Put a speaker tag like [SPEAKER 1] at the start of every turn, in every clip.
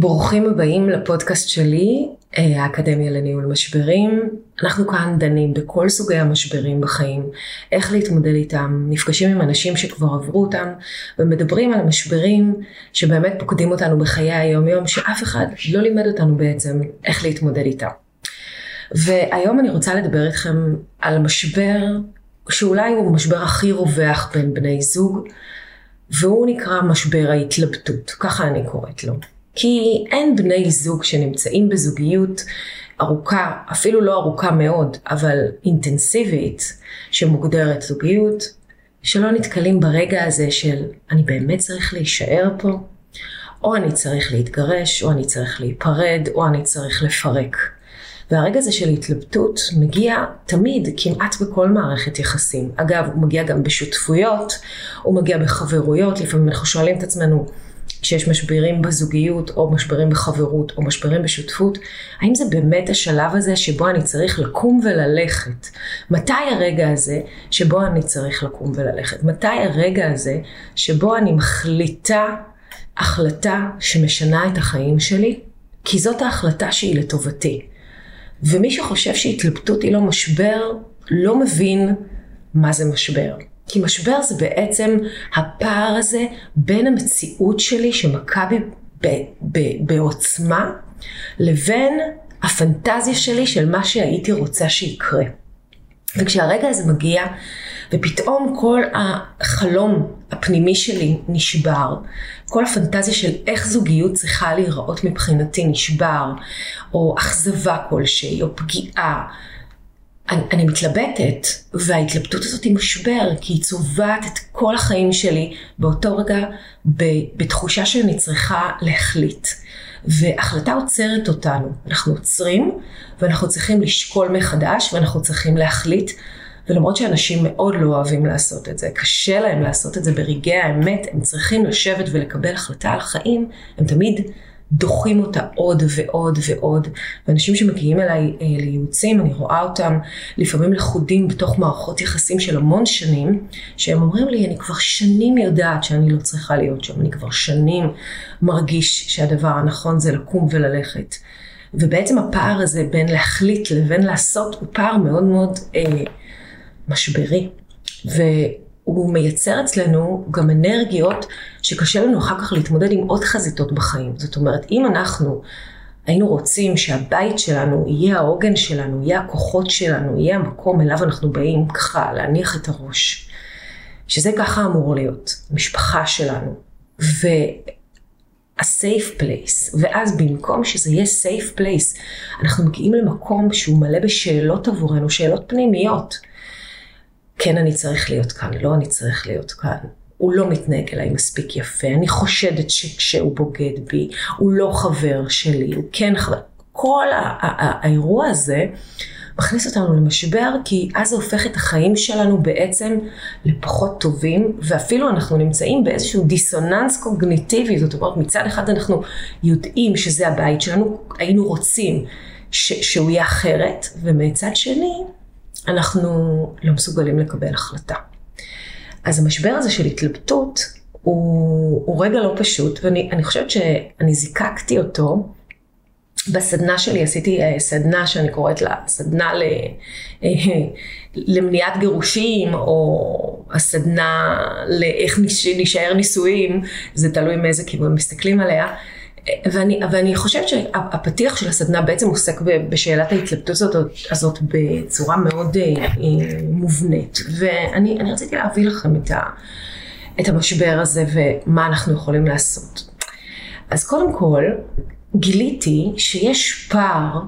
[SPEAKER 1] ברוכים הבאים לפודקאסט שלי, אה, האקדמיה לניהול משברים. אנחנו כאן דנים בכל סוגי המשברים בחיים, איך להתמודד איתם, נפגשים עם אנשים שכבר עברו אותם, ומדברים על המשברים שבאמת פוקדים אותנו בחיי היום-יום, שאף אחד לא לימד אותנו בעצם איך להתמודד איתם. והיום אני רוצה לדבר איתכם על משבר שאולי הוא המשבר הכי רווח בין בני זוג, והוא נקרא משבר ההתלבטות, ככה אני קוראת לו. כי אין בני זוג שנמצאים בזוגיות ארוכה, אפילו לא ארוכה מאוד, אבל אינטנסיבית, שמוגדרת זוגיות, שלא נתקלים ברגע הזה של אני באמת צריך להישאר פה, או אני צריך להתגרש, או אני צריך להיפרד, או אני צריך לפרק. והרגע הזה של התלבטות מגיע תמיד, כמעט בכל מערכת יחסים. אגב, הוא מגיע גם בשותפויות, הוא מגיע בחברויות, לפעמים אנחנו שואלים את עצמנו, כשיש משברים בזוגיות, או משברים בחברות, או משברים בשותפות, האם זה באמת השלב הזה שבו אני צריך לקום וללכת? מתי הרגע הזה שבו אני צריך לקום וללכת? מתי הרגע הזה שבו אני מחליטה החלטה שמשנה את החיים שלי? כי זאת ההחלטה שהיא לטובתי. ומי שחושב שהתלבטות היא לא משבר, לא מבין מה זה משבר. כי משבר זה בעצם הפער הזה בין המציאות שלי שמכה בי בעוצמה, לבין הפנטזיה שלי של מה שהייתי רוצה שיקרה. וכשהרגע הזה מגיע, ופתאום כל החלום הפנימי שלי נשבר, כל הפנטזיה של איך זוגיות צריכה להיראות מבחינתי נשבר, או אכזבה כלשהי, או פגיעה, אני, אני מתלבטת, וההתלבטות הזאת היא משבר, כי היא צובעת את כל החיים שלי באותו רגע בתחושה שאני צריכה להחליט. והחלטה עוצרת אותנו. אנחנו עוצרים, ואנחנו צריכים לשקול מחדש, ואנחנו צריכים להחליט. ולמרות שאנשים מאוד לא אוהבים לעשות את זה, קשה להם לעשות את זה ברגעי האמת, הם צריכים לשבת ולקבל החלטה על החיים, הם תמיד דוחים אותה עוד ועוד ועוד. ואנשים שמגיעים אליי אה, לייעוצים, אני רואה אותם לפעמים לכודים בתוך מערכות יחסים של המון שנים, שהם אומרים לי, אני כבר שנים יודעת שאני לא צריכה להיות שם, אני כבר שנים מרגיש שהדבר הנכון זה לקום וללכת. ובעצם הפער הזה בין להחליט לבין לעשות הוא פער מאוד מאוד אה, משברי. ו... הוא מייצר אצלנו גם אנרגיות שקשה לנו אחר כך להתמודד עם עוד חזיתות בחיים. זאת אומרת, אם אנחנו היינו רוצים שהבית שלנו יהיה העוגן שלנו, יהיה הכוחות שלנו, יהיה המקום אליו אנחנו באים ככה להניח את הראש, שזה ככה אמור להיות, משפחה שלנו. ו... ה-safe place, ואז במקום שזה יהיה safe place, אנחנו מגיעים למקום שהוא מלא בשאלות עבורנו, שאלות פנימיות. כן אני צריך להיות כאן, לא אני צריך להיות כאן. הוא לא מתנהג אליי מספיק יפה, אני חושדת שכשהוא בוגד בי, הוא לא חבר שלי, הוא כן חבר. כל האירוע הזה מכניס אותנו למשבר, כי אז זה הופך את החיים שלנו בעצם לפחות טובים, ואפילו אנחנו נמצאים באיזשהו דיסוננס קוגניטיבי, זאת אומרת מצד אחד אנחנו יודעים שזה הבית שלנו, היינו רוצים ש- שהוא יהיה אחרת, ומצד שני אנחנו לא מסוגלים לקבל החלטה. אז המשבר הזה של התלבטות הוא, הוא רגע לא פשוט, ואני חושבת שאני זיקקתי אותו. בסדנה שלי עשיתי אה, סדנה שאני קוראת לה סדנה ל, אה, למניעת גירושים, או הסדנה לאיך נשאר נישואים, זה תלוי מאיזה כיוון מסתכלים עליה. ואני, ואני חושבת שהפתיח של הסדנה בעצם עוסק בשאלת ההתלבטות הזאת, הזאת בצורה מאוד אה, מובנית. ואני רציתי להביא לכם את, ה, את המשבר הזה ומה אנחנו יכולים לעשות. אז קודם כל, גיליתי שיש פער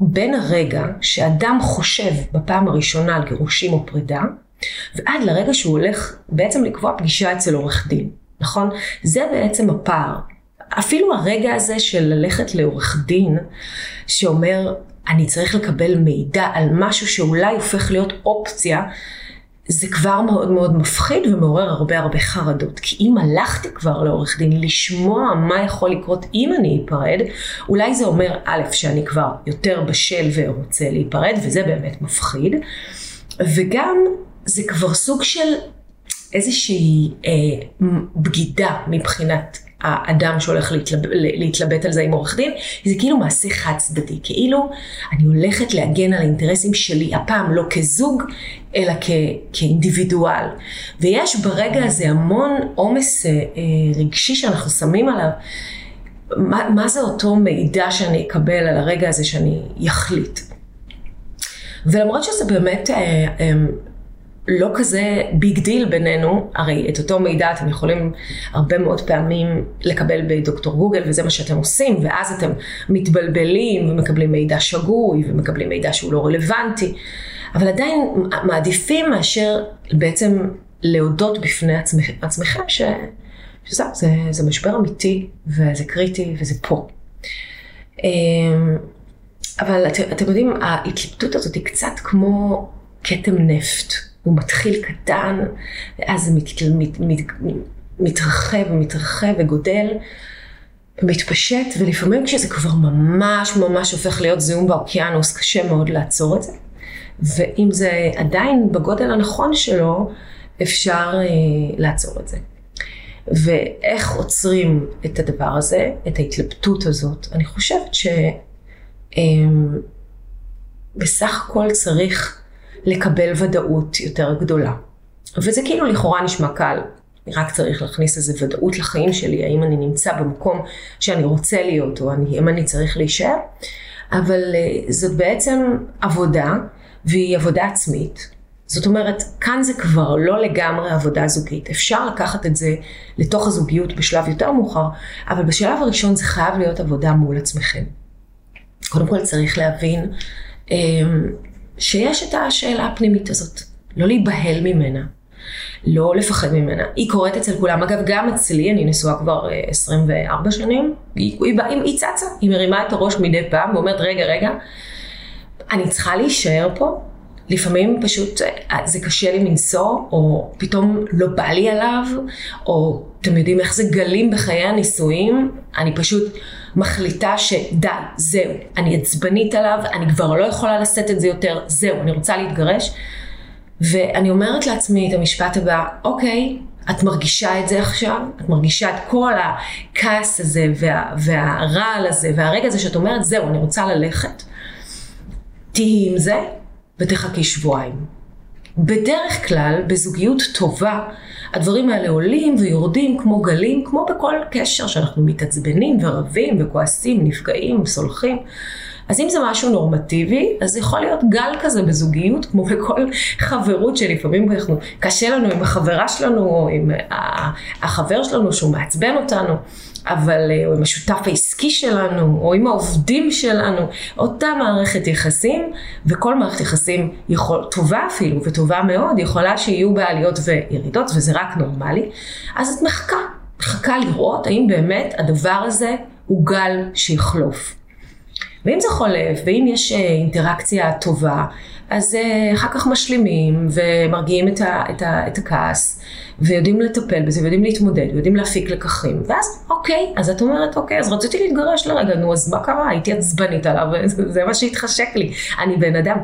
[SPEAKER 1] בין הרגע שאדם חושב בפעם הראשונה על גירושים או פרידה, ועד לרגע שהוא הולך בעצם לקבוע פגישה אצל עורך דין, נכון? זה בעצם הפער. אפילו הרגע הזה של ללכת לעורך דין שאומר, אני צריך לקבל מידע על משהו שאולי הופך להיות אופציה, זה כבר מאוד מאוד מפחיד ומעורר הרבה הרבה חרדות. כי אם הלכתי כבר לעורך דין לשמוע מה יכול לקרות אם אני אפרד, אולי זה אומר א', שאני כבר יותר בשל ורוצה להיפרד, וזה באמת מפחיד, וגם זה כבר סוג של איזושהי אה, בגידה מבחינת האדם שהולך להתלב, להתלבט על זה עם עורך דין, זה כאילו מעשה חד צדדי, כאילו אני הולכת להגן על האינטרסים שלי, הפעם לא כזוג, אלא כ, כאינדיבידואל. ויש ברגע הזה המון עומס אה, אה, רגשי שאנחנו שמים עליו. מה, מה זה אותו מידע שאני אקבל על הרגע הזה שאני אחליט? ולמרות שזה באמת אה, אה, לא כזה big deal בינינו, הרי את אותו מידע אתם יכולים הרבה מאוד פעמים לקבל בדוקטור גוגל וזה מה שאתם עושים, ואז אתם מתבלבלים ומקבלים מידע שגוי ומקבלים מידע שהוא לא רלוונטי, אבל עדיין מעדיפים מאשר בעצם להודות בפני עצמכ, עצמכם ש, שזה זה, זה משבר אמיתי וזה קריטי וזה פה. אמ, אבל את, אתם יודעים, ההתלבטות הזאת היא קצת כמו כתם נפט. הוא מתחיל קטן, ואז זה מת, מת, מת, מתרחב ומתרחב וגודל ומתפשט, ולפעמים כשזה כבר ממש ממש הופך להיות זיהום באוקיינוס, קשה מאוד לעצור את זה. ואם זה עדיין בגודל הנכון שלו, אפשר אה, לעצור את זה. ואיך עוצרים את הדבר הזה, את ההתלבטות הזאת? אני חושבת שבסך אה, הכל צריך לקבל ודאות יותר גדולה. וזה כאילו לכאורה נשמע קל, אני רק צריך להכניס איזה ודאות לחיים שלי, האם אני נמצא במקום שאני רוצה להיות, או אני, אם אני צריך להישאר, אבל uh, זאת בעצם עבודה, והיא עבודה עצמית. זאת אומרת, כאן זה כבר לא לגמרי עבודה זוגית. אפשר לקחת את זה לתוך הזוגיות בשלב יותר מאוחר, אבל בשלב הראשון זה חייב להיות עבודה מול עצמכם. קודם כל צריך להבין um, שיש את השאלה הפנימית הזאת, לא להיבהל ממנה, לא לפחד ממנה. היא קורית אצל כולם. אגב, גם אצלי, אני נשואה כבר 24 אה, שנים, היא, היא, היא, היא צצה, היא מרימה את הראש מדי פעם ואומרת, רגע, רגע, אני צריכה להישאר פה? לפעמים פשוט אה, זה קשה לי מנשוא, או פתאום לא בא לי עליו, או אתם יודעים איך זה גלים בחיי הנישואים, אני פשוט מחליטה שדי, זהו, אני עצבנית עליו, אני כבר לא יכולה לשאת את זה יותר, זהו, אני רוצה להתגרש. ואני אומרת לעצמי את המשפט הבא, אוקיי, את מרגישה את זה עכשיו? את מרגישה את כל הכעס הזה וה, והרעל הזה והרגע הזה שאת אומרת, זהו, אני רוצה ללכת. תהיי עם זה ותחכי שבועיים. בדרך כלל, בזוגיות טובה, הדברים האלה עולים ויורדים כמו גלים, כמו בכל קשר שאנחנו מתעצבנים ורבים וכועסים, נפגעים, סולחים. אז אם זה משהו נורמטיבי, אז יכול להיות גל כזה בזוגיות, כמו בכל חברות שלפעמים אנחנו, קשה לנו עם החברה שלנו, או עם החבר שלנו שהוא מעצבן אותנו. אבל, אה, או עם השותף העסקי שלנו, או עם העובדים שלנו, אותה מערכת יחסים, וכל מערכת יחסים יכול, טובה אפילו, וטובה מאוד, יכולה שיהיו בה עליות וירידות, וזה רק נורמלי, אז את מחכה, מחכה לראות האם באמת הדבר הזה הוא גל שיחלוף. ואם זה חולף, ואם יש אה, אינטראקציה טובה, אז אה, אחר כך משלימים ומרגיעים את, ה, את, ה, את הכעס, ויודעים לטפל בזה, ויודעים להתמודד, ויודעים להפיק לקחים, ואז אוקיי, אז את אומרת, אוקיי, אז רציתי להתגרש לרגע, נו, אז מה קרה? הייתי עצבנית עליו, זה מה שהתחשק לי, אני בן אדם.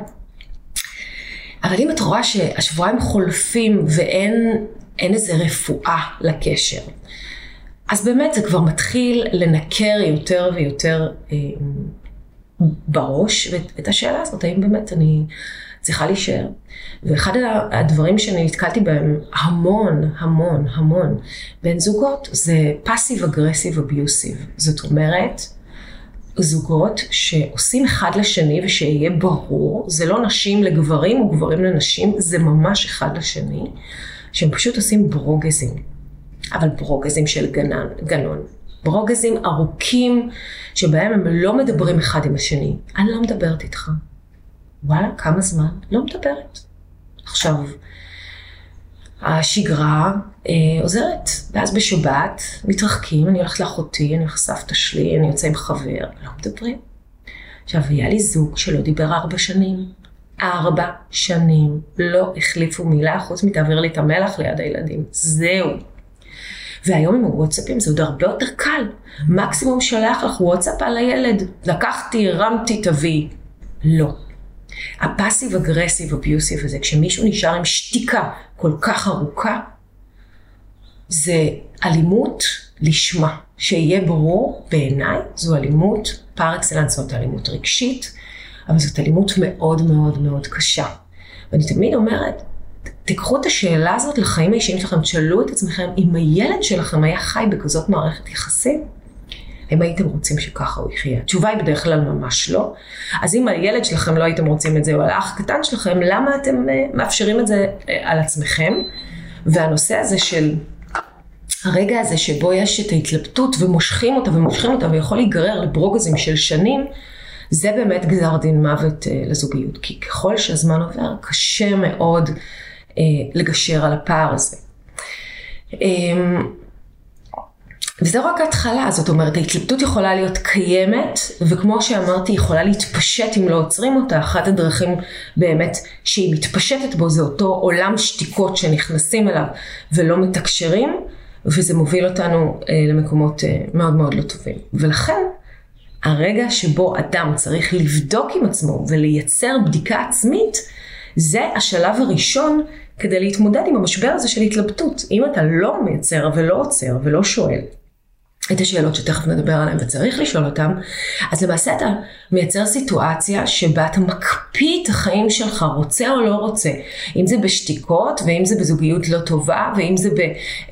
[SPEAKER 1] אבל אם את רואה שהשבועיים חולפים ואין איזה רפואה לקשר, אז באמת זה כבר מתחיל לנקר יותר ויותר אה, בראש את השאלה הזאת, האם באמת אני צריכה להישאר. ואחד הדברים שאני נתקלתי בהם המון, המון, המון בין זוגות, זה פאסיב אגרסיב אביוסיב. זאת אומרת, זוגות שעושים אחד לשני ושיהיה ברור, זה לא נשים לגברים או גברים לנשים, זה ממש אחד לשני, שהם פשוט עושים ברוגזים. אבל ברוגזים של גנן, גנון. ברוגזים ארוכים, שבהם הם לא מדברים אחד עם השני. אני לא מדברת איתך. וואלה, כמה זמן? לא מדברת. עכשיו, השגרה אה, עוזרת. ואז בשבת מתרחקים, אני הולכת לאחותי, אני הולכת לסבתא שלי, אני יוצא עם חבר, לא מדברים. עכשיו, היה לי זוג שלא דיבר ארבע שנים. ארבע שנים לא החליפו מילה חוץ מתעביר לי את המלח ליד הילדים. זהו. והיום עם הוואטסאפים זה עוד הרבה יותר קל. מקסימום שולח לך וואטסאפ על הילד. לקחתי, הרמתי, תביאי. לא. הפאסיב אגרסיב אביוסיב הזה, כשמישהו נשאר עם שתיקה כל כך ארוכה, זה אלימות לשמה. שיהיה ברור, בעיניי זו אלימות פר אקסלנס, זאת אלימות רגשית, אבל זאת אלימות מאוד מאוד מאוד קשה. ואני תמיד אומרת, תיקחו את השאלה הזאת לחיים האישיים שלכם, תשאלו את עצמכם, אם הילד שלכם היה חי בכזאת מערכת יחסים, האם הייתם רוצים שככה הוא יחיה? התשובה היא בדרך כלל ממש לא. אז אם הילד שלכם לא הייתם רוצים את זה, או על האח הקטן שלכם, למה אתם uh, מאפשרים את זה uh, על עצמכם? והנושא הזה של הרגע הזה שבו יש את ההתלבטות ומושכים אותה ומושכים אותה ויכול להיגרר לברוגזים של שנים, זה באמת גזר דין מוות uh, לזוגיות. כי ככל שהזמן עובר, קשה מאוד לגשר על הפער הזה. Um, וזה רק ההתחלה, זאת אומרת, ההתלבטות יכולה להיות קיימת, וכמו שאמרתי, יכולה להתפשט אם לא עוצרים אותה. אחת הדרכים באמת שהיא מתפשטת בו זה אותו עולם שתיקות שנכנסים אליו ולא מתקשרים, וזה מוביל אותנו אה, למקומות אה, מאוד מאוד לא טובים. ולכן, הרגע שבו אדם צריך לבדוק עם עצמו ולייצר בדיקה עצמית, זה השלב הראשון כדי להתמודד עם המשבר הזה של התלבטות. אם אתה לא מייצר ולא עוצר ולא שואל, את השאלות שתכף נדבר עליהן וצריך לשאול אותן, אז למעשה אתה מייצר סיטואציה שבה אתה מקפיא את החיים שלך, רוצה או לא רוצה. אם זה בשתיקות, ואם זה בזוגיות לא טובה, ואם זה ב,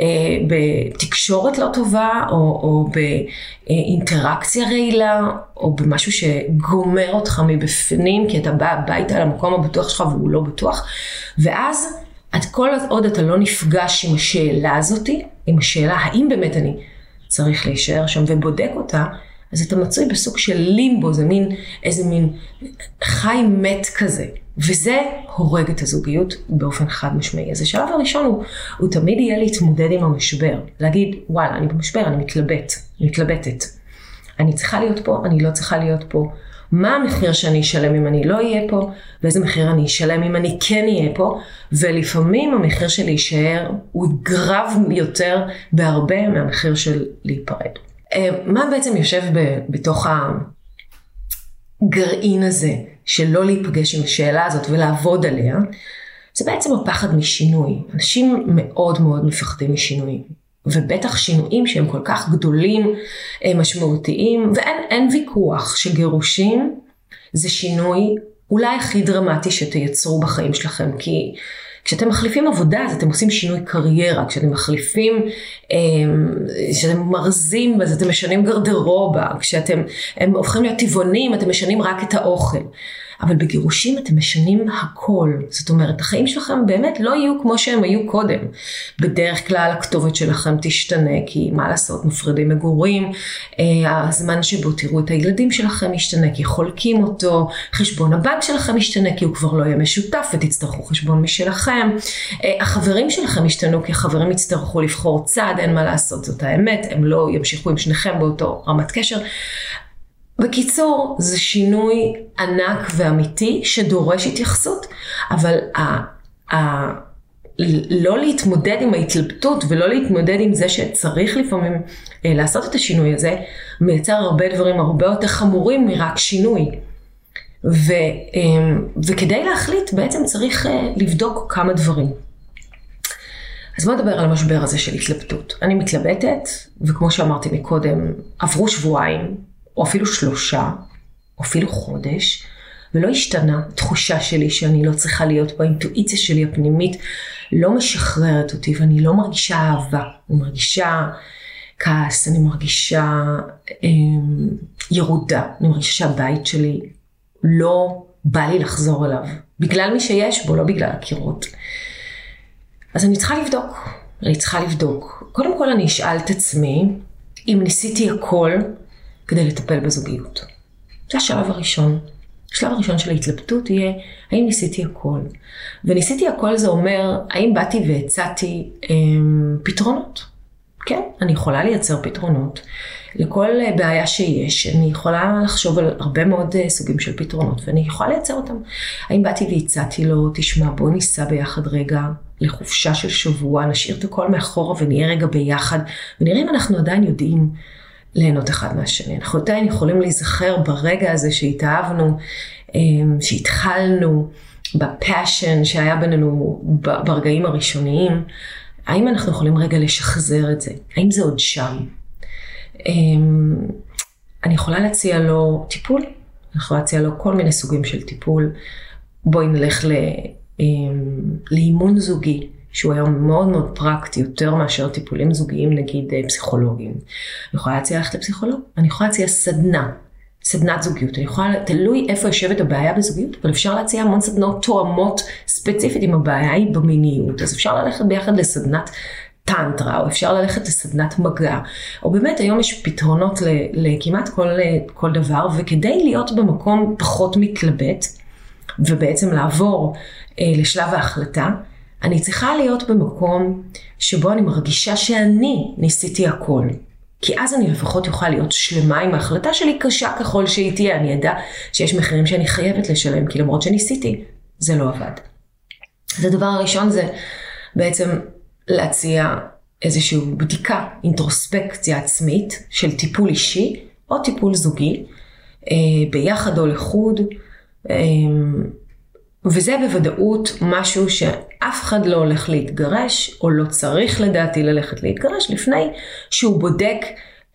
[SPEAKER 1] אה, בתקשורת לא טובה, או, או באינטראקציה רעילה, או במשהו שגומר אותך מבפנים, כי אתה בא הביתה למקום הבטוח שלך והוא לא בטוח. ואז, עד כל עוד אתה לא נפגש עם השאלה הזאתי, עם השאלה האם באמת אני צריך להישאר שם ובודק אותה, אז אתה מצוי בסוג של לימבו, זה מין, איזה מין חי מת כזה. וזה הורג את הזוגיות באופן חד משמעי. אז השלב הראשון הוא, הוא תמיד יהיה להתמודד עם המשבר. להגיד, וואלה, אני במשבר, אני מתלבט, מתלבטת. אני צריכה להיות פה, אני לא צריכה להיות פה. מה המחיר שאני אשלם אם אני לא אהיה פה, ואיזה מחיר אני אשלם אם אני כן אהיה פה, ולפעמים המחיר של להישאר הוא גרב יותר בהרבה מהמחיר של להיפרד. אה, מה בעצם יושב ב, בתוך הגרעין הזה של לא להיפגש עם השאלה הזאת ולעבוד עליה? זה בעצם הפחד משינוי. אנשים מאוד מאוד מפחדים משינוי. ובטח שינויים שהם כל כך גדולים, אה, משמעותיים, ואין ויכוח שגירושים זה שינוי אולי הכי דרמטי שתייצרו בחיים שלכם, כי כשאתם מחליפים עבודה אז אתם עושים שינוי קריירה, כשאתם מחליפים, אה, כשאתם מרזים אז אתם משנים גרדרובה, כשאתם הופכים להיות טבעונים אתם משנים רק את האוכל. אבל בגירושים אתם משנים הכל. זאת אומרת, החיים שלכם באמת לא יהיו כמו שהם היו קודם. בדרך כלל הכתובת שלכם תשתנה, כי מה לעשות, מפרידים מגורים, אה, הזמן שבו תראו את הילדים שלכם ישתנה, כי חולקים אותו, חשבון הבנק שלכם ישתנה, כי הוא כבר לא יהיה משותף ותצטרכו חשבון משלכם. אה, החברים שלכם ישתנו, כי החברים יצטרכו לבחור צד, אין מה לעשות, זאת האמת, הם לא ימשיכו עם שניכם באותו רמת קשר. בקיצור, זה שינוי ענק ואמיתי שדורש התייחסות, אבל ה, ה, לא להתמודד עם ההתלבטות ולא להתמודד עם זה שצריך לפעמים אה, לעשות את השינוי הזה, מייצר הרבה דברים הרבה יותר חמורים מרק שינוי. ו, אה, וכדי להחליט בעצם צריך אה, לבדוק כמה דברים. אז בוא נדבר על המשבר הזה של התלבטות. אני מתלבטת, וכמו שאמרתי מקודם, עברו שבועיים, או אפילו שלושה, או אפילו חודש, ולא השתנה התחושה שלי שאני לא צריכה להיות באינטואיציה שלי הפנימית, לא משחררת אותי ואני לא מרגישה אהבה, אני מרגישה כעס, אני מרגישה אה, ירודה, אני מרגישה שהבית שלי לא בא לי לחזור אליו, בגלל מי שיש בו, לא בגלל הקירות. אז אני צריכה לבדוק, אני צריכה לבדוק. קודם כל אני אשאל את עצמי, אם ניסיתי הכל, כדי לטפל בזוגיות. זה השלב הראשון. השלב הראשון של ההתלבטות יהיה, האם ניסיתי הכל? וניסיתי הכל זה אומר, האם באתי והצעתי אמ, פתרונות? כן, אני יכולה לייצר פתרונות. לכל בעיה שיש, אני יכולה לחשוב על הרבה מאוד אה, סוגים של פתרונות, ואני יכולה לייצר אותם. האם באתי והצעתי לו, תשמע, בוא ניסע ביחד רגע לחופשה של שבוע, נשאיר את הכל מאחורה ונהיה רגע ביחד, ונראה אם אנחנו עדיין יודעים ליהנות אחד מהשני. אנחנו עדיין יכולים להיזכר ברגע הזה שהתאהבנו, אמ, שהתחלנו, בפאשן שהיה בינינו ברגעים הראשוניים. האם אנחנו יכולים רגע לשחזר את זה? האם זה עוד שם? אמ, אני יכולה להציע לו טיפול, אני יכולה להציע לו כל מיני סוגים של טיפול. בואי נלך ל, אמ, לאימון זוגי, שהוא היום מאוד מאוד פרקטי, יותר מאשר טיפולים זוגיים, נגיד אה, פסיכולוגיים. אני יכולה להציע ללכת לפסיכולוג, אני יכולה להציע סדנה, סדנת זוגיות. אני יכולה, תלוי איפה יושבת הבעיה בזוגיות, אבל אפשר להציע המון סדנות תואמות ספציפית אם הבעיה היא במיניות. אז אפשר ללכת ביחד לסדנת טנטרה, או אפשר ללכת לסדנת מגע, או באמת היום יש פתרונות לכמעט כל, כל דבר, וכדי להיות במקום פחות מתלבט, ובעצם לעבור אה, לשלב ההחלטה, אני צריכה להיות במקום שבו אני מרגישה שאני ניסיתי הכל. כי אז אני לפחות אוכל להיות שלמה עם ההחלטה שלי, קשה ככל שהיא תהיה. אני אדע שיש מחירים שאני חייבת לשלם, כי למרות שניסיתי, זה לא עבד. אז הדבר הראשון זה בעצם להציע איזושהי בדיקה, אינטרוספקציה עצמית של טיפול אישי או טיפול זוגי, אה, ביחד או לחוד. וזה בוודאות משהו שאף אחד לא הולך להתגרש, או לא צריך לדעתי ללכת להתגרש, לפני שהוא בודק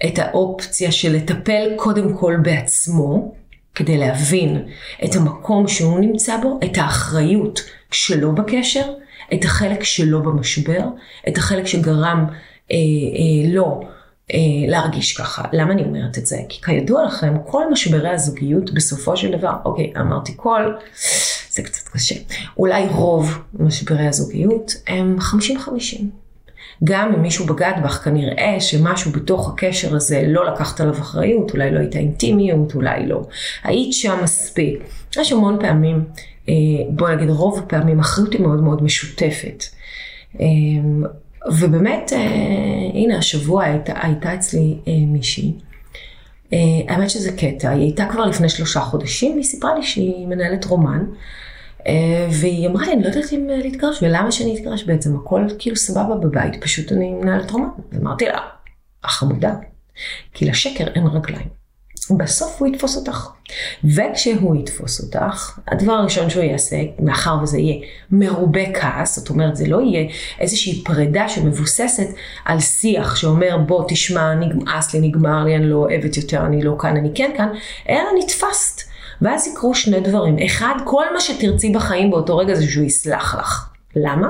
[SPEAKER 1] את האופציה של לטפל קודם כל בעצמו, כדי להבין את המקום שהוא נמצא בו, את האחריות שלו בקשר, את החלק שלו במשבר, את החלק שגרם אה, אה, לו אה, להרגיש ככה. למה אני אומרת את זה? כי כידוע לכם, כל משברי הזוגיות בסופו של דבר, אוקיי, אמרתי כל, זה קצת קשה. אולי רוב משברי הזוגיות הם 50-50. גם אם מישהו בגד בך, כנראה שמשהו בתוך הקשר הזה לא לקחת עליו אחריות, אולי לא הייתה אינטימיות, אולי לא היית שם מספיק. יש המון פעמים, אה, בוא נגיד רוב הפעמים, אחריות היא מאוד מאוד משותפת. אה, ובאמת, אה, הנה השבוע הייתה, הייתה אצלי מישהי. האמת שזה קטע, היא הייתה כבר לפני שלושה חודשים, והיא סיפרה לי שהיא מנהלת רומן. אה, והיא אמרה לי, אני לא יודעת אם אה, להתגרש, ולמה שאני אתגרש בעצם? הכל כאילו סבבה בבית, פשוט אני מנהלת רומן. אמרתי לה, החמודה, כי לשקר אין רגליים. בסוף הוא יתפוס אותך. וכשהוא יתפוס אותך, הדבר הראשון שהוא יעשה, מאחר וזה יהיה מרובה כעס, זאת אומרת זה לא יהיה איזושהי פרידה שמבוססת על שיח שאומר בוא תשמע, נמאס לי, נגמר לי, אני לא אוהבת יותר, אני לא כאן, אני כן כאן, אלא נתפסת. ואז יקרו שני דברים. אחד, כל מה שתרצי בחיים באותו רגע זה שהוא יסלח לך. למה?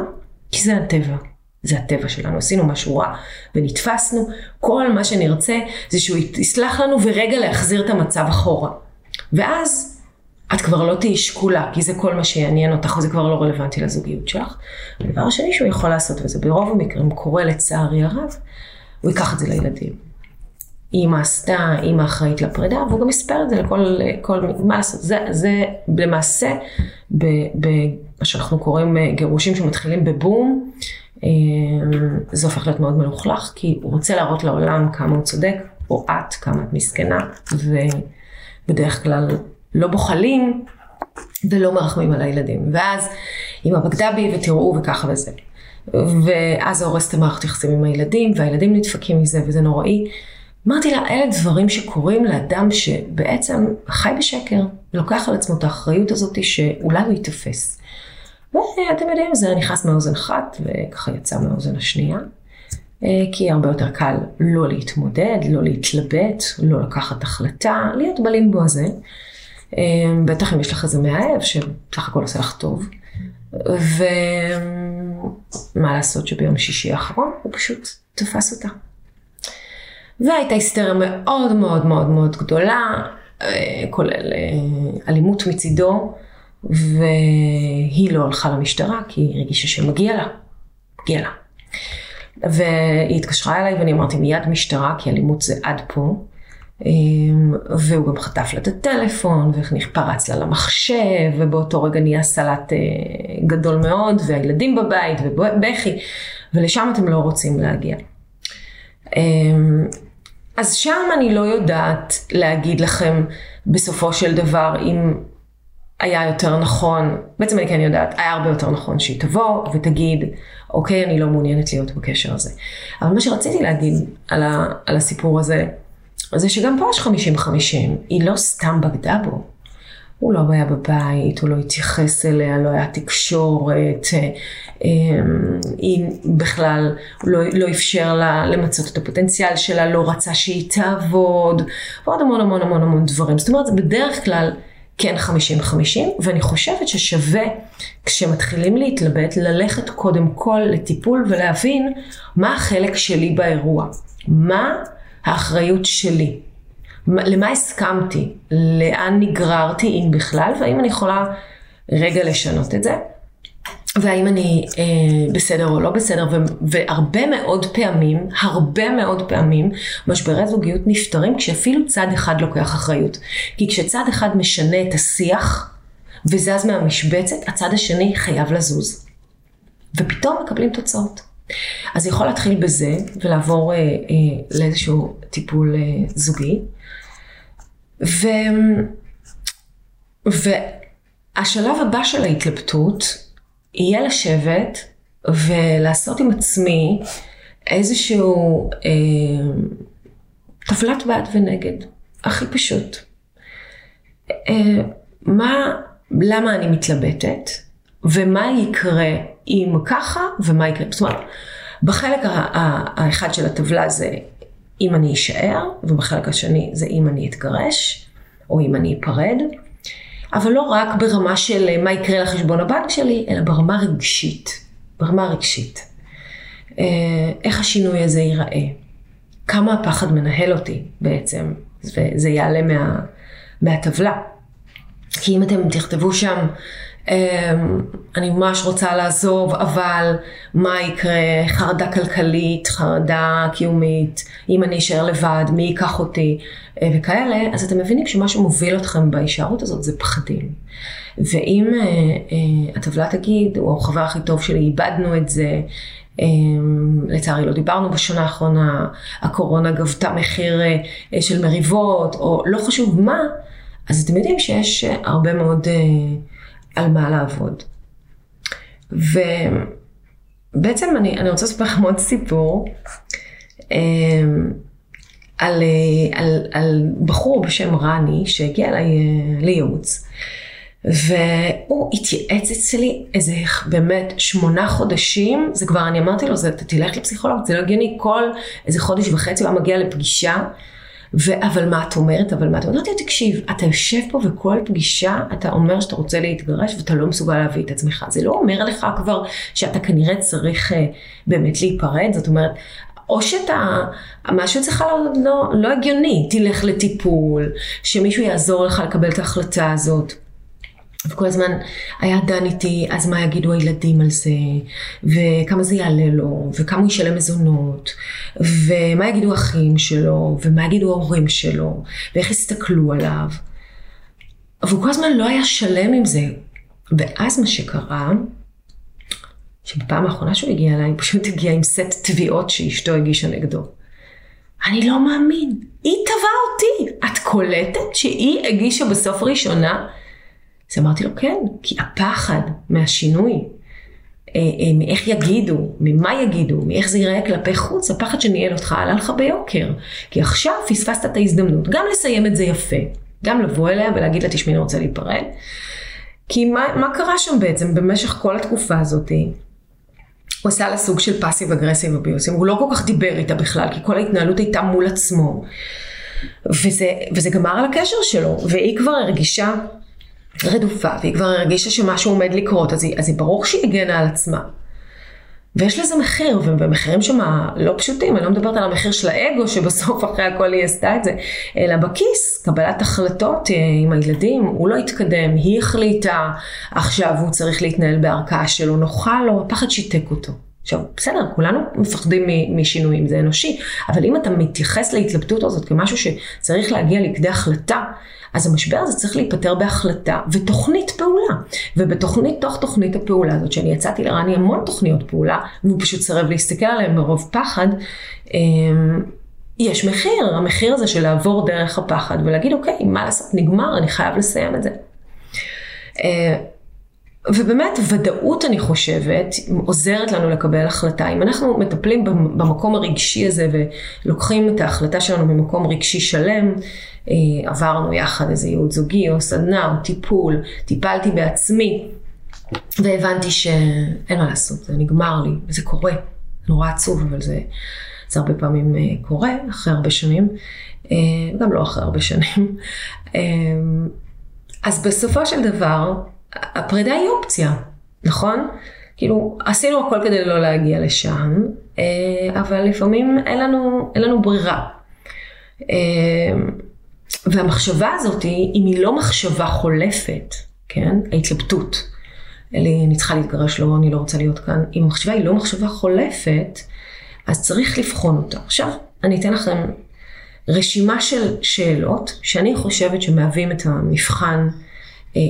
[SPEAKER 1] כי זה הטבע. זה הטבע שלנו, עשינו משהו רע ונתפסנו, כל מה שנרצה זה שהוא יסלח לנו ורגע להחזיר את המצב אחורה. ואז את כבר לא תהיי שקולה, כי זה כל מה שיעניין אותך וזה כבר לא רלוונטי לזוגיות שלך. הדבר השני שהוא יכול לעשות, וזה ברוב המקרים קורה לצערי הרב, הוא ייקח את זה לילדים. אימא עשתה, אימא אחראית לפרידה, והוא גם מספר את זה לכל, כל, מה לעשות, זה, זה למעשה, במה שאנחנו קוראים אה, גירושים שמתחילים בבום, זה הופך להיות מאוד מלוכלך, כי הוא רוצה להראות לעולם כמה הוא צודק, או את, כמה את מסכנה, ובדרך כלל לא בוחלים ולא מרחמים על הילדים. ואז אמא בגדה בי ותראו וככה וזה. ואז זה הורס את המערכת יחסים עם הילדים, והילדים נדפקים מזה וזה נוראי. אמרתי לה, אלה דברים שקורים לאדם שבעצם חי בשקר, ולוקח על עצמו את האחריות הזאת שאולי הוא ייתפס. ואתם יודעים, זה נכנס מאוזן אחת, וככה יצא מאוזן השנייה. אה, כי הרבה יותר קל לא להתמודד, לא להתלבט, לא לקחת החלטה, להיות בלימבו הזה. אה, בטח אם יש לך איזה מאהב שבסך הכל עושה לך טוב. ומה לעשות שביום שישי האחרון הוא פשוט תפס אותה. והייתה היסטריה מאוד מאוד מאוד מאוד גדולה, אה, כולל אה, אלימות מצידו, והיא לא הלכה למשטרה כי היא הרגישה שמגיע לה, מגיע לה. והיא התקשרה אליי ואני אמרתי מיד משטרה, כי אלימות זה עד פה. אמ, והוא גם חטף לה את הטלפון, ופרץ לה למחשב, ובאותו רגע נהיה סלט אה, גדול מאוד, והילדים בבית, ובכי, ולשם אתם לא רוצים להגיע. אמ, אז שם אני לא יודעת להגיד לכם בסופו של דבר אם היה יותר נכון, בעצם אני כן יודעת, היה הרבה יותר נכון שהיא תבוא ותגיד, אוקיי, אני לא מעוניינת להיות בקשר הזה. אבל מה שרציתי להגיד על, ה, על הסיפור הזה, זה שגם פה יש 50-50, היא לא סתם בגדה בו. הוא לא היה בבית, הוא לא התייחס אליה, לא היה תקשורת, אמ, היא בכלל לא, לא אפשר לה למצות את הפוטנציאל שלה, לא רצה שהיא תעבוד, ועוד המון המון המון המון דברים. זאת אומרת, בדרך כלל כן 50-50, ואני חושבת ששווה כשמתחילים להתלבט, ללכת קודם כל לטיפול ולהבין מה החלק שלי באירוע, מה האחריות שלי, למה הסכמתי, לאן נגררתי אם בכלל, והאם אני יכולה רגע לשנות את זה. והאם אני אה, בסדר או לא בסדר, ו- והרבה מאוד פעמים, הרבה מאוד פעמים, משברי זוגיות נפתרים כשאפילו צד אחד לוקח אחריות. כי כשצד אחד משנה את השיח וזז מהמשבצת, הצד השני חייב לזוז. ופתאום מקבלים תוצאות. אז יכול להתחיל בזה ולעבור אה, אה, לאיזשהו טיפול אה, זוגי. ו... והשלב הבא של ההתלבטות יהיה לשבת ולעשות עם עצמי איזשהו אה, טבלת בעד ונגד, הכי פשוט. אה, מה, למה אני מתלבטת, ומה יקרה אם ככה, ומה יקרה, זאת אומרת, בחלק האחד של הטבלה זה אם אני אשאר, ובחלק השני זה אם אני אתגרש, או אם אני אפרד. אבל לא רק ברמה של אה, מה יקרה לחשבון הבנק שלי, אלא ברמה רגשית. ברמה רגשית. אה, איך השינוי הזה ייראה? כמה הפחד מנהל אותי בעצם, וזה יעלה מה, מהטבלה. כי אם אתם תכתבו שם, אני ממש רוצה לעזוב, אבל מה יקרה? חרדה כלכלית, חרדה קיומית, אם אני אשאר לבד, מי ייקח אותי, אה, וכאלה, אז אתם מבינים שמה שמוביל אתכם בהישארות הזאת זה פחדים. ואם אה, אה, הטבלה תגיד, הוא החבר הכי טוב שלי, איבדנו את זה, לצערי לא דיברנו בשנה האחרונה, הקורונה גבתה מחיר של מריבות, או לא חשוב מה, אז אתם יודעים שיש הרבה מאוד על מה לעבוד. ובעצם אני, אני רוצה לספר לכם עוד סיפור אמ, על, על, על בחור בשם רני שהגיע אליי לייעוץ. והוא התייעץ אצלי איזה באמת שמונה חודשים, זה כבר, אני אמרתי לו, זה, אתה תלך לפסיכולוג, זה לא הגיוני, כל איזה חודש וחצי הוא היה מגיע לפגישה, ו- אבל מה את אומרת? אבל מה את אומרת? אמרתי, תקשיב, אתה יושב פה וכל פגישה אתה אומר שאתה רוצה להתגרש ואתה לא מסוגל להביא את עצמך. זה לא אומר לך כבר שאתה כנראה צריך uh, באמת להיפרד, זאת אומרת, או שאתה, משהו אצלך לא, לא, לא הגיוני, תלך לטיפול, שמישהו יעזור לך לקבל את ההחלטה הזאת. וכל הזמן היה דן איתי, אז מה יגידו הילדים על זה, וכמה זה יעלה לו, וכמה הוא ישלם מזונות, ומה יגידו אחים שלו, ומה יגידו ההורים שלו, ואיך יסתכלו עליו. והוא כל הזמן לא היה שלם עם זה. ואז מה שקרה, שבפעם האחרונה שהוא הגיע אליי, הוא פשוט הגיע עם סט תביעות שאשתו הגישה נגדו. אני לא מאמין, היא תבעה אותי. את קולטת שהיא הגישה בסוף ראשונה אז אמרתי לו, כן, כי הפחד מהשינוי, אה, אה, מאיך יגידו, ממה יגידו, מאיך זה ייראה כלפי חוץ, הפחד שניהל אותך עלה לך ביוקר. כי עכשיו פספסת את ההזדמנות, גם לסיים את זה יפה, גם לבוא אליה ולהגיד לה, תשמעי, אני רוצה להיפרד. כי מה, מה קרה שם בעצם במשך כל התקופה הזאת? הוא עשה לה סוג של פאסיב אגרסיב אביוסים, הוא לא כל כך דיבר איתה בכלל, כי כל ההתנהלות הייתה מול עצמו. וזה, וזה גמר על הקשר שלו, והיא כבר הרגישה רדופה, והיא כבר הרגישה שמשהו עומד לקרות, אז היא, אז היא ברור שהיא הגנה על עצמה. ויש לזה מחיר, ובמחירים שם לא פשוטים, אני לא מדברת על המחיר של האגו, שבסוף אחרי הכל היא עשתה את זה, אלא בכיס, קבלת החלטות אה, עם הילדים, הוא לא התקדם, היא החליטה, עכשיו הוא צריך להתנהל בערכאה שלו נוחה לו, הפחד שיתק אותו. עכשיו, בסדר, כולנו מפחדים משינויים, זה אנושי, אבל אם אתה מתייחס להתלבטות הזאת כמשהו שצריך להגיע לכדי החלטה, אז המשבר הזה צריך להיפתר בהחלטה ותוכנית פעולה. ובתוכנית, תוך תוכנית הפעולה הזאת, שאני יצאתי לרני המון תוכניות פעולה, והוא פשוט סירב להסתכל עליהן מרוב פחד, אמ, יש מחיר, המחיר הזה של לעבור דרך הפחד ולהגיד, אוקיי, מה לעשות, נגמר, אני חייב לסיים את זה. ובאמת ודאות אני חושבת עוזרת לנו לקבל החלטה. אם אנחנו מטפלים במקום הרגשי הזה ולוקחים את ההחלטה שלנו ממקום רגשי שלם, אה, עברנו יחד איזה ייעוד זוגי או סדנה או טיפול, טיפלתי בעצמי והבנתי שאין מה לעשות, זה נגמר לי וזה קורה. נורא עצוב אבל זה, זה הרבה פעמים אה, קורה אחרי הרבה שנים, אה, גם לא אחרי הרבה שנים. אז בסופו של דבר הפרידה היא אופציה, נכון? כאילו, עשינו הכל כדי לא להגיע לשם, אה, אבל לפעמים אין לנו, אין לנו ברירה. אה, והמחשבה הזאת, אם היא לא מחשבה חולפת, כן? ההתלבטות, אלי, אני צריכה להתגרש, לא, אני לא רוצה להיות כאן. אם המחשבה היא לא מחשבה חולפת, אז צריך לבחון אותה. עכשיו, אני אתן לכם רשימה של שאלות שאני חושבת שמהווים את המבחן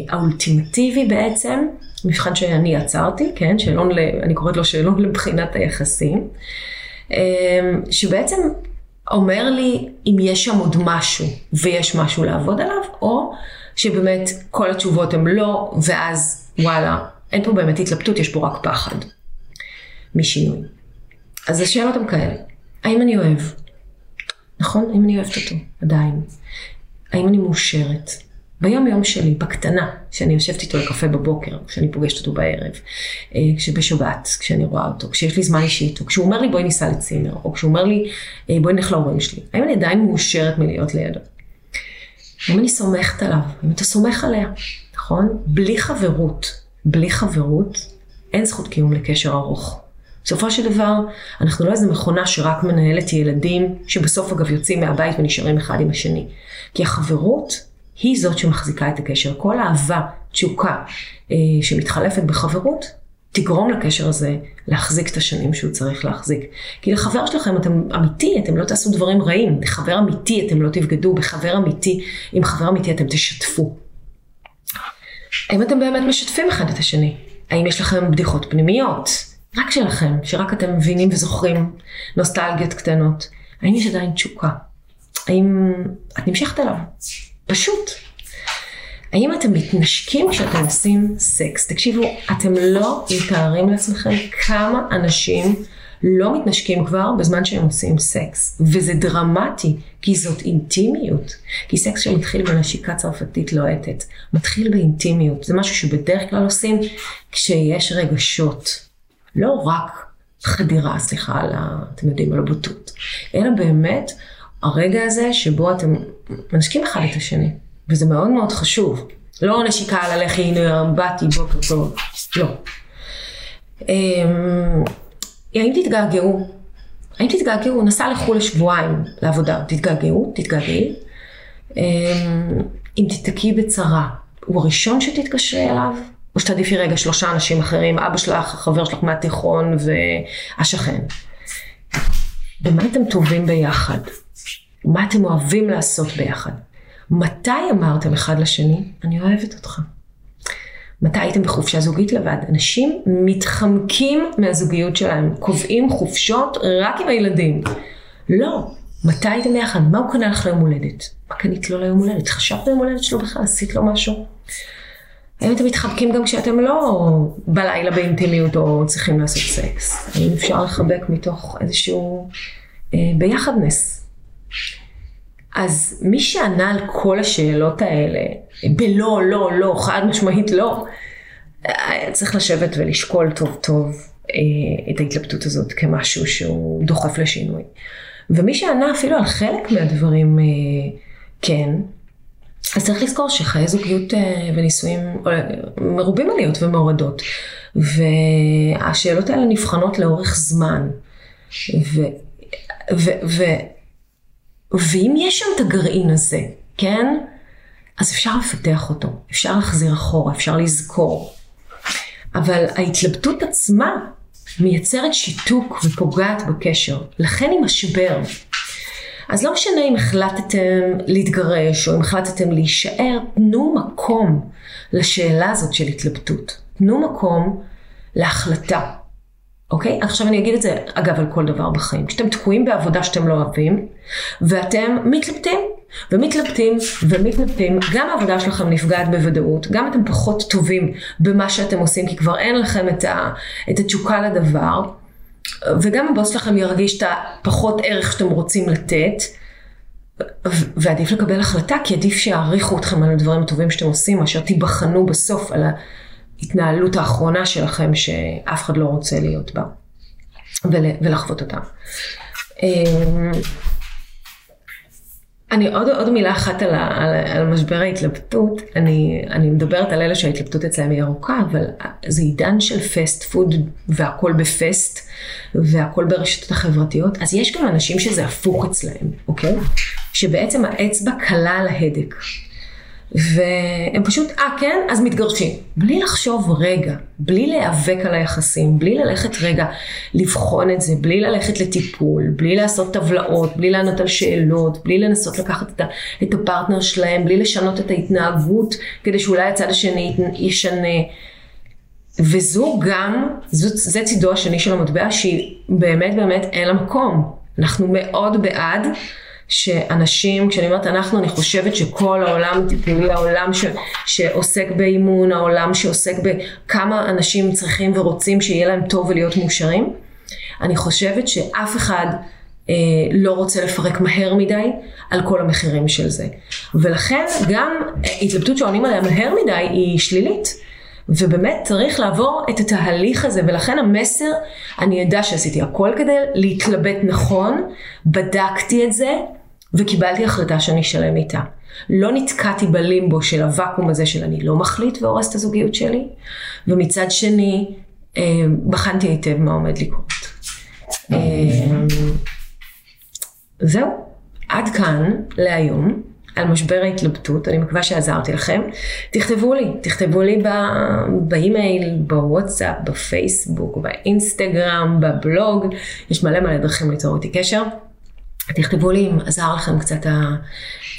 [SPEAKER 1] האולטימטיבי בעצם, מבחן שאני עצרתי, כן, שאלון, אני קוראת לו שאלון לבחינת היחסים, אה, שבעצם אומר לי אם יש שם עוד משהו ויש משהו לעבוד עליו, או שבאמת כל התשובות הן לא, ואז וואלה, אין פה באמת התלבטות, יש פה רק פחד משינוי. אז השאלות הן כאלה, האם אני אוהב? נכון? האם אני אוהבת אותו? עדיין. האם אני מאושרת? ביום יום שלי, בקטנה, כשאני יושבת איתו לקפה בבוקר, כשאני פוגשת אותו בערב, אה, כשבשבת, כשאני רואה אותו, כשיש לי זמן אישי איתו, כשהוא אומר לי בואי ניסע לצימר, או כשהוא אומר לי אה, בואי נלך להורים שלי, האם אני עדיין מאושרת מלהיות לידו? האם אני סומכת עליו? האם אתה סומך עליה? נכון? בלי חברות, בלי חברות, אין זכות קיום לקשר ארוך. בסופו של דבר, אנחנו לא איזה מכונה שרק מנהלת ילדים, שבסוף אגב יוצאים מהבית ונשארים אחד עם השני. כי החברות היא זאת שמחזיקה את הקשר. כל אהבה, תשוקה, אה, שמתחלפת בחברות, תגרום לקשר הזה להחזיק את השנים שהוא צריך להחזיק. כי לחבר שלכם אתם אמיתי, אתם לא תעשו דברים רעים. בחבר אמיתי אתם לא תבגדו, בחבר אמיתי, עם חבר אמיתי אתם תשתפו. האם אתם באמת משתפים אחד את השני? האם יש לכם בדיחות פנימיות? רק שלכם, שרק אתם מבינים וזוכרים נוסטלגיות קטנות. האם יש עדיין תשוקה? האם את נמשכת אליו? פשוט. האם אתם מתנשקים כשאתם עושים סקס? תקשיבו, אתם לא מתארים לעצמכם כמה אנשים לא מתנשקים כבר בזמן שהם עושים סקס. וזה דרמטי, כי זאת אינטימיות. כי סקס שמתחיל בנשיקה צרפתית לוהטת, מתחיל באינטימיות. זה משהו שבדרך כלל עושים כשיש רגשות. לא רק חדירה, סליחה על ה... אתם יודעים, על הבוטות. אלא באמת הרגע הזה שבו אתם מנשקים אחד את השני, וזה מאוד מאוד חשוב. לא נשיקה על הלכי, הנה באתי, בוקר טוב, לא. אמ, האם תתגעגעו? האם תתגעגעו? נסע לחו"ל לשבועיים לעבודה, תתגעגעו? תתגעגעי? אמ, אם תתקעי בצרה, הוא הראשון שתתקשרי אליו? או שתעדיפי רגע שלושה אנשים אחרים, אבא שלך, החבר שלך מהתיכון והשכן. במה אתם טובים ביחד? מה אתם אוהבים לעשות ביחד? מתי אמרתם אחד לשני, אני אוהבת אותך? מתי הייתם בחופשה זוגית לבד? אנשים מתחמקים מהזוגיות שלהם, קובעים חופשות רק עם הילדים. לא, מתי הייתם ביחד? מה הוא קנה לך ליום הולדת? מה קנית לו ליום הולדת? חשבת ליום הולדת שלו בכלל? עשית לו משהו? האם אתם מתחבקים גם כשאתם לא בלילה באינטימיות או צריכים לעשות סקס? האם אפשר לחבק מתוך איזשהו אה, ביחדנס? אז מי שענה על כל השאלות האלה, בלא, לא, לא, חד משמעית לא, צריך לשבת ולשקול טוב טוב אה, את ההתלבטות הזאת כמשהו שהוא דוחף לשינוי. ומי שענה אפילו על חלק מהדברים אה, כן, אז צריך לזכור שחיי זוגיות אה, ונישואים מרובים עליות ומורדות. והשאלות האלה נבחנות לאורך זמן. ו, ו, ו, ואם יש שם את הגרעין הזה, כן? אז אפשר לפתח אותו, אפשר להחזיר אחורה, אפשר לזכור. אבל ההתלבטות עצמה מייצרת שיתוק ופוגעת בקשר. לכן היא משבר. אז לא משנה אם החלטתם להתגרש או אם החלטתם להישאר, תנו מקום לשאלה הזאת של התלבטות. תנו מקום להחלטה. אוקיי? עכשיו אני אגיד את זה, אגב, על כל דבר בחיים. כשאתם תקועים בעבודה שאתם לא אוהבים, ואתם מתלבטים, ומתלבטים, ומתלבטים, גם העבודה שלכם נפגעת בוודאות, גם אתם פחות טובים במה שאתם עושים, כי כבר אין לכם את, ה, את התשוקה לדבר, וגם הבוס שלכם ירגיש את הפחות ערך שאתם רוצים לתת, ועדיף לקבל החלטה, כי עדיף שיעריכו אתכם על הדברים הטובים שאתם עושים, מאשר תיבחנו בסוף על ההתנהלות האחרונה שלכם, שאף אחד לא רוצה להיות בה, ולחוות אותה. אמ, אני עוד, עוד מילה אחת על, ה, על, על משבר ההתלבטות, אני, אני מדברת על אלה שההתלבטות אצלם היא ארוכה, אבל זה עידן של פסט פוד והכל בפסט והכל ברשתות החברתיות, אז יש גם אנשים שזה הפוך אצלהם, אוקיי? שבעצם האצבע קלה על ההדק. והם פשוט, אה כן, אז מתגרשים. בלי לחשוב רגע, בלי להיאבק על היחסים, בלי ללכת רגע לבחון את זה, בלי ללכת לטיפול, בלי לעשות טבלאות, בלי לענות על שאלות, בלי לנסות לקחת את, את הפרטנר שלהם, בלי לשנות את ההתנהגות, כדי שאולי הצד השני ישנה. וזו גם, זו, זה צידו השני של המטבע, שהיא באמת באמת אין לה מקום. אנחנו מאוד בעד. שאנשים, כשאני אומרת אנחנו, אני חושבת שכל העולם הטיפולי, העולם ש, שעוסק באימון, העולם שעוסק בכמה אנשים צריכים ורוצים שיהיה להם טוב ולהיות מאושרים, אני חושבת שאף אחד אה, לא רוצה לפרק מהר מדי על כל המחירים של זה. ולכן גם התלבטות שעונים עליה מהר מדי היא שלילית. ובאמת צריך לעבור את התהליך הזה, ולכן המסר, אני אדע שעשיתי הכל כדי להתלבט נכון, בדקתי את זה, וקיבלתי החלטה שאני אשלם איתה. לא נתקעתי בלימבו של הוואקום הזה של אני לא מחליט והורס את הזוגיות שלי, ומצד שני, אה, בחנתי היטב מה עומד לקרות. אה, זהו, עד כאן להיום. על משבר ההתלבטות, אני מקווה שעזרתי לכם. תכתבו לי, תכתבו לי באימייל, בוואטסאפ, בפייסבוק, באינסטגרם, בבלוג, יש מלא מלא דרכים ליצור איתי קשר. תכתבו לי אם עזר לכם קצת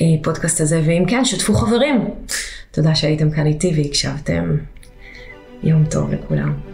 [SPEAKER 1] הפודקאסט הזה, ואם כן, שתפו חברים. תודה שהייתם כאן איתי והקשבתם. יום טוב לכולם.